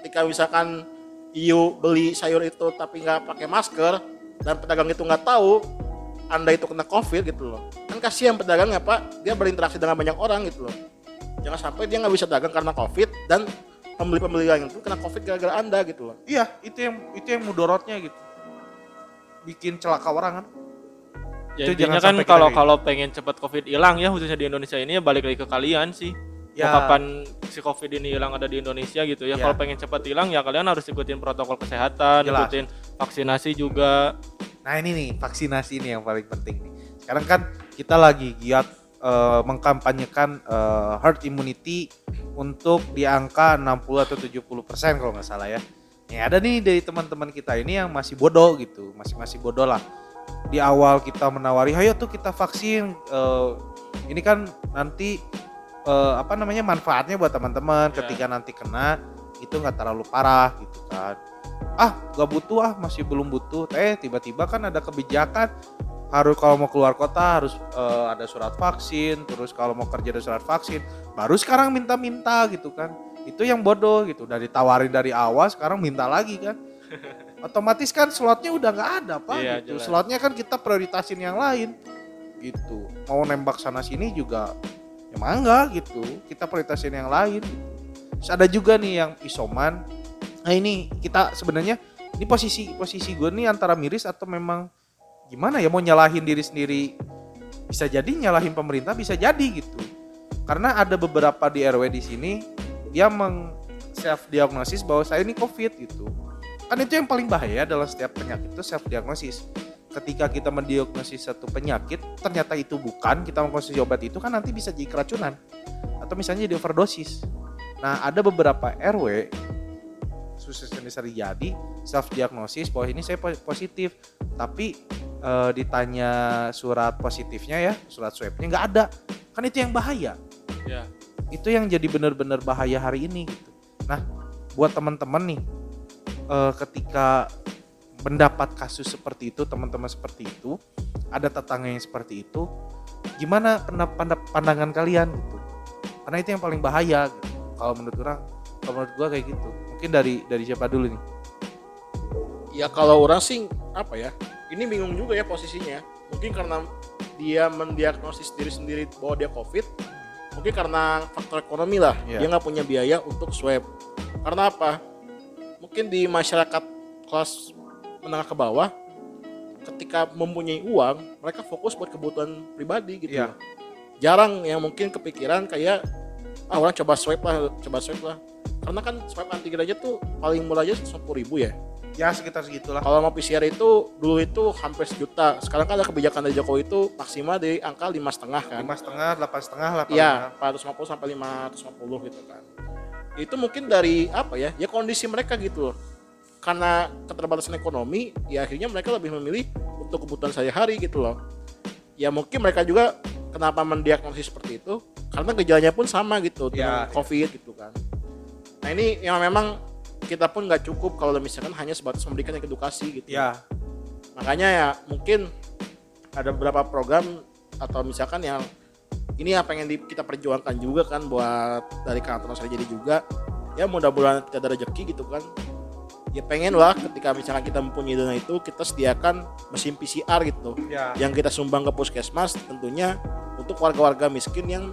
Ketika misalkan you beli sayur itu tapi nggak pakai masker dan pedagang itu nggak tahu anda itu kena covid gitu loh kan kasihan pedagangnya pak dia berinteraksi dengan banyak orang gitu loh jangan sampai dia nggak bisa dagang karena covid dan pembeli-pembeli lain itu kena covid gara-gara anda gitu loh Iya, itu yang itu yang mudorotnya gitu. Bikin celaka orang kan. ya Itu intinya jangan kan kalau kalau pengen cepat covid hilang ya khususnya di Indonesia ini ya balik lagi ke kalian sih Ya. Mau kapan si covid ini hilang ada di Indonesia gitu ya Ya. kalau pengen cepat hilang ya kalian harus ikutin protokol kesehatan Jelas. ikutin vaksinasi juga Nah ini nih vaksinasi ini yang paling penting nih. Sekarang kan kita lagi giat eh, mengkampanyekan eh, herd immunity untuk di angka 60 atau 70 persen kalau nggak salah ya. Ya ada nih dari teman-teman kita ini yang masih bodoh gitu, masih masih bodoh lah. Di awal kita menawari, ayo tuh kita vaksin. eh, ini kan nanti eh, apa namanya manfaatnya buat teman-teman Ya. ketika nanti kena itu nggak terlalu parah gitu kan. Ah gak butuh ah masih belum butuh. Eh tiba-tiba kan ada kebijakan. Harus kalau mau keluar kota harus eh, ada surat vaksin terus kalau mau kerja ada surat vaksin baru sekarang minta-minta gitu kan. Itu yang bodoh gitu udah ditawarin dari awal sekarang minta lagi kan. <laughs> Otomatis kan slotnya udah nggak ada pak Iya, gitu. jelas. slotnya kan kita prioritasin yang lain gitu. Mau nembak sana sini juga ya mangga gitu. Kita prioritasin yang lain gitu. Terus ada juga nih yang isoman. Nah ini kita sebenarnya ini posisi posisi gue nih antara miris atau memang gimana ya mau nyalahin diri sendiri bisa jadi nyalahin pemerintah bisa jadi gitu. Karena ada beberapa di RW di sini dia meng self diagnosis bahwa saya ini covid gitu. Kan itu yang paling bahaya dalam setiap penyakit itu self diagnosis ketika kita mendiagnosis satu penyakit ternyata itu bukan kita mengkonsumsi obat itu kan nanti bisa jadi keracunan. Atau misalnya jadi overdosis. Nah, ada beberapa RW di jadi self diagnosis bahwa ini saya po- positif, tapi eh, ditanya surat positifnya ya, surat swabnya nggak ada. Kan itu yang bahaya. ya Itu yang jadi benar-benar bahaya hari ini gitu. Nah, buat teman-teman nih eh, ketika mendapat kasus seperti itu, teman-teman seperti itu, ada tetangga yang seperti itu, gimana pandangan kalian gitu? Karena itu yang paling bahaya gitu. Kalau menurut orang, kalau menurut gua kayak gitu. Mungkin dari dari siapa dulu nih? ya kalau orang sih apa ya ini bingung juga ya posisinya mungkin karena dia mendiagnosis diri sendiri bahwa dia covid mungkin karena faktor ekonomi lah Iya. dia nggak punya biaya untuk swab karena apa mungkin di masyarakat kelas menengah ke bawah ketika mempunyai uang mereka fokus buat kebutuhan pribadi gitu loh. jarang yang mungkin kepikiran kayak ah orang coba swab lah coba swab lah karena kan swab antigen aja tuh paling murah aja 150 ribu ya Ya sekitar segitulah. kalau mau PCR itu dulu itu hampir sejuta. Sekarang kan ada kebijakan dari Jokowi itu maksimal di angka lima setengah kan. Lima setengah, delapan setengah lah. paling Iya, 450 sampai 550 gitu kan. Itu mungkin dari apa ya? Ya kondisi mereka gitu loh. Karena keterbatasan ekonomi, ya akhirnya mereka lebih memilih untuk kebutuhan sehari-hari gitu loh. Ya mungkin mereka juga kenapa mendiagnosis seperti itu? Karena gejalanya pun sama gitu dengan Ya, ya. COVID gitu kan. Nah ini yang memang kita pun nggak cukup kalau misalkan hanya sebatas memberikan edukasi gitu Ya, makanya ya mungkin ada beberapa program atau misalkan yang ini yang pengen di- kita perjuangkan juga kan buat dari kantor saya jadi juga ya mudah-mudahan kita ada rezeki gitu kan ya pengen lah ketika misalkan kita mempunyai dana itu kita sediakan mesin PCR gitu ya. yang kita sumbang ke puskesmas tentunya untuk warga-warga miskin yang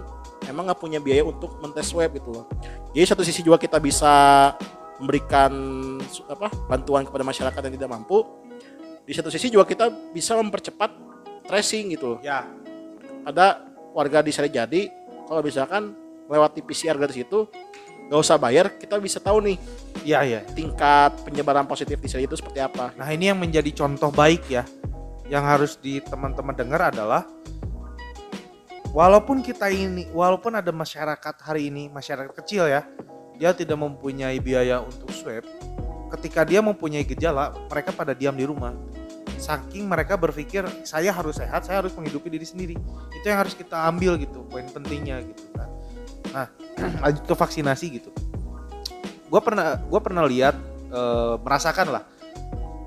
emang nggak punya biaya untuk mentes swab gitu loh. Jadi satu sisi juga kita bisa memberikan apa bantuan kepada masyarakat yang tidak mampu. Di satu sisi juga kita bisa mempercepat tracing gitu loh. Ya, ada warga di Sari Jadi kalau misalkan lewati PCR garis itu nggak usah bayar kita bisa tahu nih ya, ya. tingkat penyebaran positif di Sari itu seperti apa. Nah ini yang menjadi contoh baik ya Yang harus di teman-teman dengar adalah Walaupun kita ini, walaupun ada masyarakat hari ini, masyarakat kecil ya Dia tidak mempunyai biaya untuk swab. Ketika dia mempunyai gejala, mereka pada diam di rumah. Saking mereka berpikir, saya harus sehat, saya harus menghidupi diri sendiri. Itu yang harus kita ambil gitu, poin pentingnya gitu kan. Nah, <clears throat> lanjut ke vaksinasi gitu. Gue pernah, gua pernah lihat, eh, merasakan lah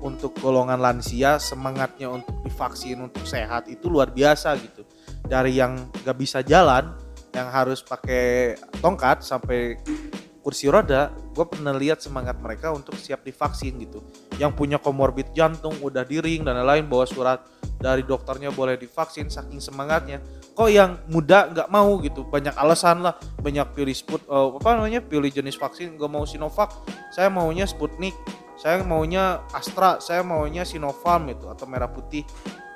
untuk golongan lansia semangatnya untuk divaksin untuk sehat itu luar biasa gitu dari yang gak bisa jalan yang harus pakai tongkat sampai kursi roda gue pernah lihat semangat mereka untuk siap divaksin gitu yang punya komorbid jantung udah di ring dan lain-lain bawa surat dari dokternya boleh divaksin saking semangatnya kok yang muda nggak mau gitu banyak alasan lah banyak pilih sput eh, apa namanya pilih jenis vaksin gak mau Sinovac saya maunya Sputnik saya maunya Astra, saya maunya Sinovac gitu atau merah putih.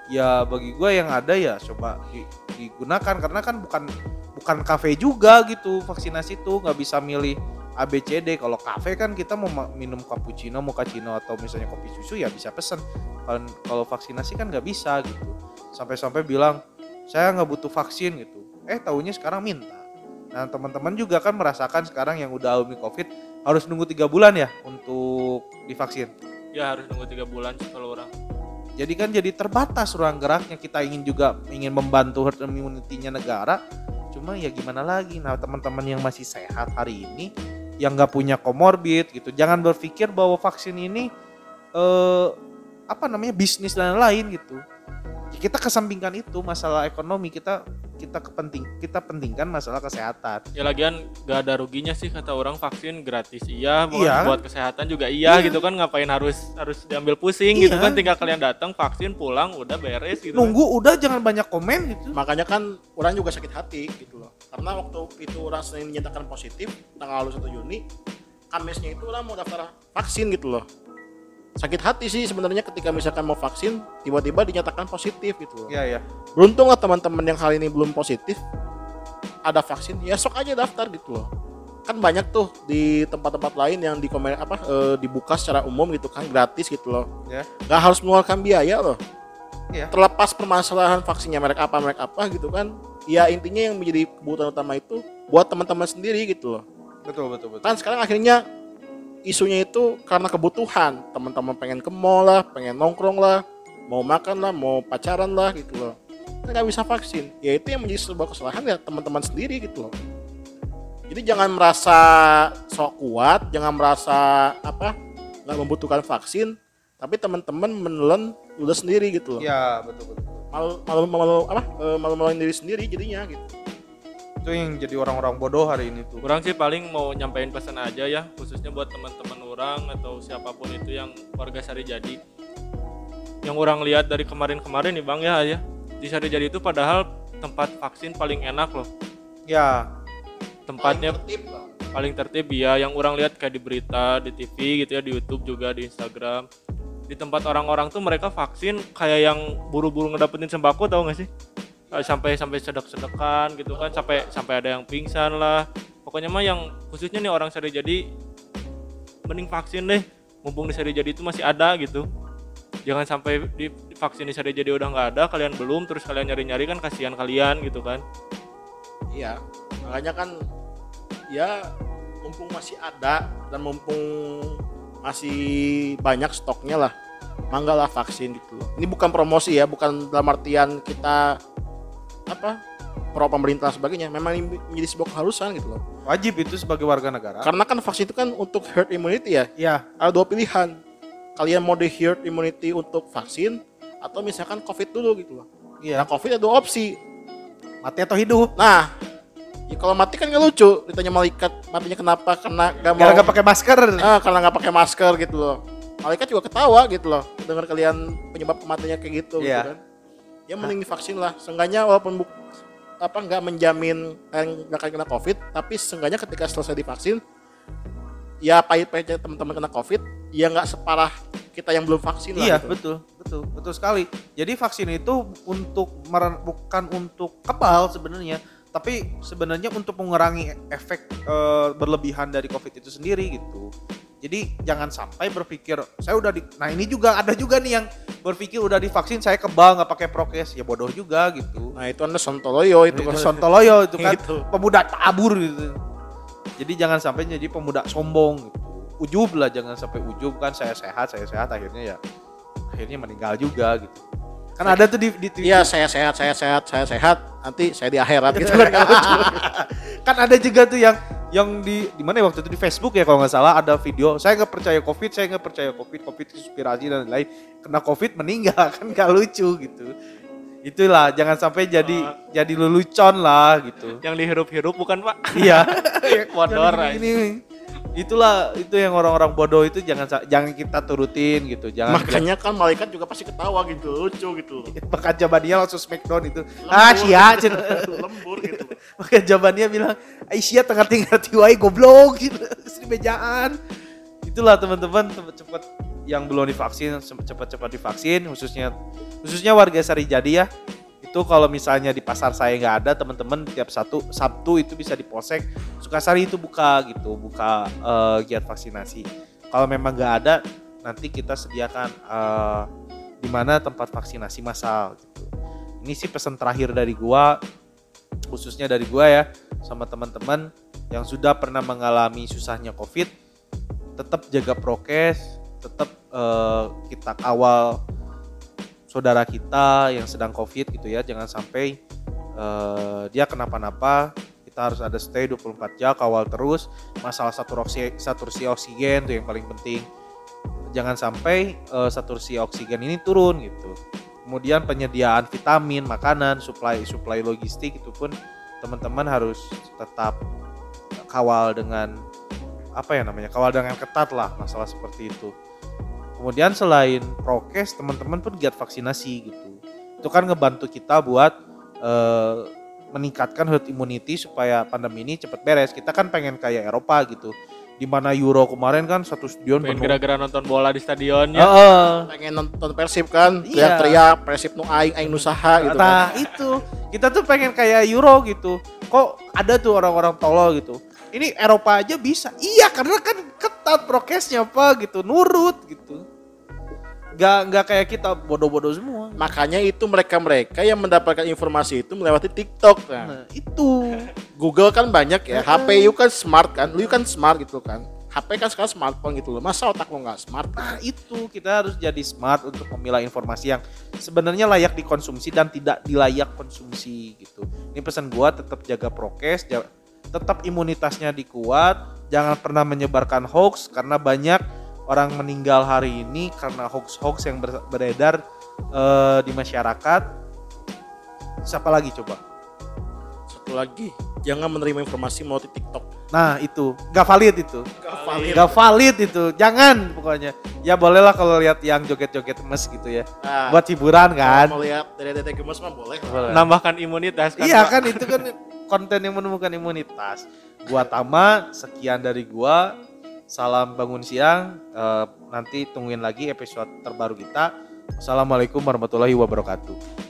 Ya bagi gue yang ada ya coba di- digunakan karena kan bukan bukan kafe juga gitu vaksinasi tuh nggak bisa milih ABCD. Kalau kafe kan kita mau ma- minum cappuccino, mochaccino atau misalnya kopi susu ya bisa pesen. Kalau kalau vaksinasi kan nggak bisa gitu. Sampai-sampai bilang saya nggak butuh vaksin gitu. Eh tahunya sekarang minta. Nah teman-teman juga kan merasakan sekarang yang udah alumni COVID harus nunggu tiga bulan ya untuk divaksin. ya harus nunggu tiga bulan sih kalau orang Jadi kan jadi terbatas ruang geraknya kita ingin juga ingin membantu herd immunity-nya negara. Cuma ya gimana lagi? Nah teman-teman yang masih sehat hari ini yang nggak punya komorbid gitu, jangan berpikir bahwa vaksin ini eh, apa namanya bisnis dan lain gitu. Kita kesampingkan itu masalah ekonomi kita kita kepenting kita pentingkan masalah kesehatan. ya lagian gak ada ruginya sih kata orang vaksin gratis iya buat, Iya. buat kesehatan juga iya, Iya. gitu kan ngapain harus harus diambil pusing Iya. gitu kan tinggal kalian datang vaksin pulang udah beres gitu kan. Nunggu udah jangan banyak komen gitu. makanya kan orang juga sakit hati gitu loh karena waktu itu orang Senin dinyatakan positif tanggal lalu 1 Juni Kamisnya itu orang mau daftar vaksin gitu loh sakit hati sih sebenarnya ketika misalkan mau vaksin tiba-tiba dinyatakan positif gitu loh Iya ya. beruntung lah teman-teman yang kali ini belum positif ada vaksin ya sok aja daftar gitu loh kan banyak tuh di tempat-tempat lain yang di komen apa eh, dibuka secara umum gitu kan gratis gitu loh Ya. nggak harus mengeluarkan biaya loh Iya. terlepas permasalahan vaksinnya merek apa merek apa gitu kan ya intinya yang menjadi kebutuhan utama itu buat teman-teman sendiri gitu loh Betul betul betul. kan sekarang akhirnya isunya itu karena kebutuhan. Teman-teman pengen ke mall lah pengen nongkrong lah mau makan lah mau pacaran lah gitu loh. Nggak bisa vaksin. Ya itu yang menjadi sebuah kesalahan ya teman-teman sendiri gitu loh. Jadi jangan merasa sok kuat jangan merasa apa nggak membutuhkan vaksin tapi teman-teman menelan udah sendiri gitu loh. Iya betul betul. malu malu malu apa eh, malu maluin diri sendiri jadinya gitu Itu yang jadi orang-orang bodoh hari ini tuh. Kurang sih paling mau nyampein pesan aja ya, khususnya buat teman-teman orang atau siapa pun itu yang warga Sari Jadi. Yang orang lihat dari kemarin-kemarin nih Bang ya ya. Di Sari Jadi itu padahal tempat vaksin paling enak loh. Ya Tempatnya Paling tertib lah. paling tertib ya yang orang lihat kayak di berita, di TV gitu ya, di YouTube juga, di Instagram. Di tempat orang-orang tuh mereka vaksin kayak yang buru-buru ngedapetin sembako tahu gak sih? Eh, sampai sampai sedek-sedekan gitu kan sampai sampai ada yang pingsan lah. Pokoknya mah yang khususnya nih orang sari jadi mending vaksin deh. Mumpung di sari jadi itu masih ada gitu. Jangan sampai di vaksin di sari jadi udah nggak ada kalian belum terus kalian nyari-nyari kan kasihan kalian gitu kan. Iya, makanya kan ya mumpung masih ada dan mumpung masih banyak stoknya lah, manggalah vaksin gitu. Loh. Ini bukan promosi ya, bukan dalam artian kita apa pro pemerintah sebagainya. Memang ini menjadi sebuah keharusan gitu loh. wajib itu sebagai warga negara. Karena kan vaksin itu kan untuk herd immunity ya. Iya Ada dua pilihan. Kalian mau di herd immunity untuk vaksin atau misalkan COVID dulu gitu loh. iya. Nah, COVID ada dua opsi. Mati atau hidup. Nah, ya kalau mati kan nggak lucu. Ditanya malaikat matinya kenapa? Karena nggak mau. Nggak pakai masker. Ah, karena nggak pakai masker gitu loh. Malaikat juga ketawa gitu loh. Dengar kalian penyebab kematiannya kayak gitu, gitu Iya. kan. Ya mending divaksin lah. Seenggaknya walaupun buk, apa nggak menjamin kalian nggak akan kena covid, tapi seenggaknya ketika selesai divaksin, ya pahit-pahitnya teman-teman kena covid, ya nggak separah kita yang belum vaksin lah. Iya gitu. betul betul betul sekali. Jadi vaksin itu untuk meren- bukan untuk kebal sebenarnya, tapi sebenarnya untuk mengurangi efek eh, berlebihan dari COVID itu sendiri gitu. Jadi jangan sampai berpikir saya udah di, nah ini juga ada juga nih yang berpikir udah divaksin saya kebal nggak pakai prokes ya bodoh juga gitu. Nah itu anda sontoloyo itu. Itu sontoloyo itu kan Gitu. pemuda tabur gitu. Jadi jangan sampai jadi pemuda sombong gitu. Ujub lah jangan sampai ujub kan saya sehat saya sehat akhirnya ya akhirnya meninggal juga gitu. Kan ada tuh di di Iya saya sehat, saya sehat, saya sehat. Nanti saya di akhirat gitu kan. <laughs> kan ada juga tuh yang yang di di mana ya? Waktu itu di Facebook ya kalau nggak salah ada video saya nggak percaya covid saya nggak percaya covid covid konspirasi dan lain kena covid meninggal. <laughs> Kan gak lucu gitu. Itulah jangan sampai jadi Oh. jadi lelucon lah gitu. Yang dihirup-hirup bukan pak? Iya. <laughs> Yang ini, itulah itu yang orang-orang bodoh itu jangan jangan kita turutin gitu jangan Makanya kan malaikat juga pasti ketawa gitu, lucu gitu. <laughs> maka jawabannya langsung smackdown itu. Ah sia <laughs> lembur gitu. maka jawabannya bilang Aisyah tengah tinggal tiwai goblok gitu. <laughs> Di mejaan. Itulah teman-teman cepat-cepat yang belum divaksin cepat-cepat divaksin khususnya khususnya warga Sari Jadi ya itu kalau misalnya di pasar saya nggak ada teman-teman tiap satu Sabtu itu bisa di Polsek Sukasari itu buka gitu buka eh, giat vaksinasi. Kalau memang nggak ada nanti kita sediakan eh, di mana tempat vaksinasi massal gitu. Ini sih pesan terakhir dari gua khususnya dari gua ya sama teman-teman yang sudah pernah mengalami susahnya covid tetap jaga prokes tetap eh, kita kawal saudara kita yang sedang covid gitu ya jangan sampai eh, dia kenapa-napa kita harus ada stay 24 jam kawal terus masalah saturasi saturasi oksigen itu yang paling penting. Jangan sampai eh, saturasi oksigen ini turun gitu. Kemudian penyediaan vitamin makanan supply supply logistik itu pun teman-teman harus tetap kawal dengan apa ya namanya kawal dengan ketat lah masalah seperti itu kemudian selain prokes teman-teman pun giat vaksinasi gitu itu kan ngebantu kita buat eh, meningkatkan herd immunity supaya pandemi ini cepat beres kita kan pengen kayak Eropa gitu di mana Euro kemarin kan satu stadion pengen penuh gara-gara nonton bola di stadionnya Heeh. Pengen nonton Persib kan, Iya. teriak-teriak Persib nu aing aing nusaha gitu kan. Nah itu kita tuh pengen kayak Euro gitu. Kok ada tuh orang-orang tolol gitu. Ini Eropa aja bisa. Iya karena kan ketat prokesnya apa gitu, nurut gitu. Gak nggak kayak kita bodoh-bodoh semua. Makanya itu mereka-mereka yang mendapatkan informasi itu melewati TikTok. Nah, Nah, itu. <laughs> Google kan banyak ya. HP you kan smart kan. Lu kan smart gitu kan. HP kan sekarang smartphone gitu loh. Masa otak lu nggak smart? Nah, itu kita harus jadi smart untuk memilah informasi yang sebenarnya layak dikonsumsi dan tidak dilayak konsumsi gitu. Ini pesan gua tetap jaga prokes, tetap imunitasnya dikuat, jangan pernah menyebarkan hoax karena banyak orang meninggal hari ini karena hoax-hoax yang ber- beredar eh, di masyarakat. Siapa lagi coba? Satu lagi, jangan menerima informasi melalui TikTok. Nah, itu nggak valid itu. Gak valid. Nggak valid itu. Jangan pokoknya. Ya bolehlah kalau lihat yang joget-joget mes gitu ya. Nah, Buat hiburan kan. Mau lihat dede-dede gemes mah boleh. Boleh. nambahkan imunitas kan Iya Pak? kan itu kan konten yang menemukan imunitas. Gua Tama, sekian dari gua. Salam bangun siang. Eh, nanti tungguin lagi episode terbaru kita. Assalamualaikum warahmatullahi wabarakatuh.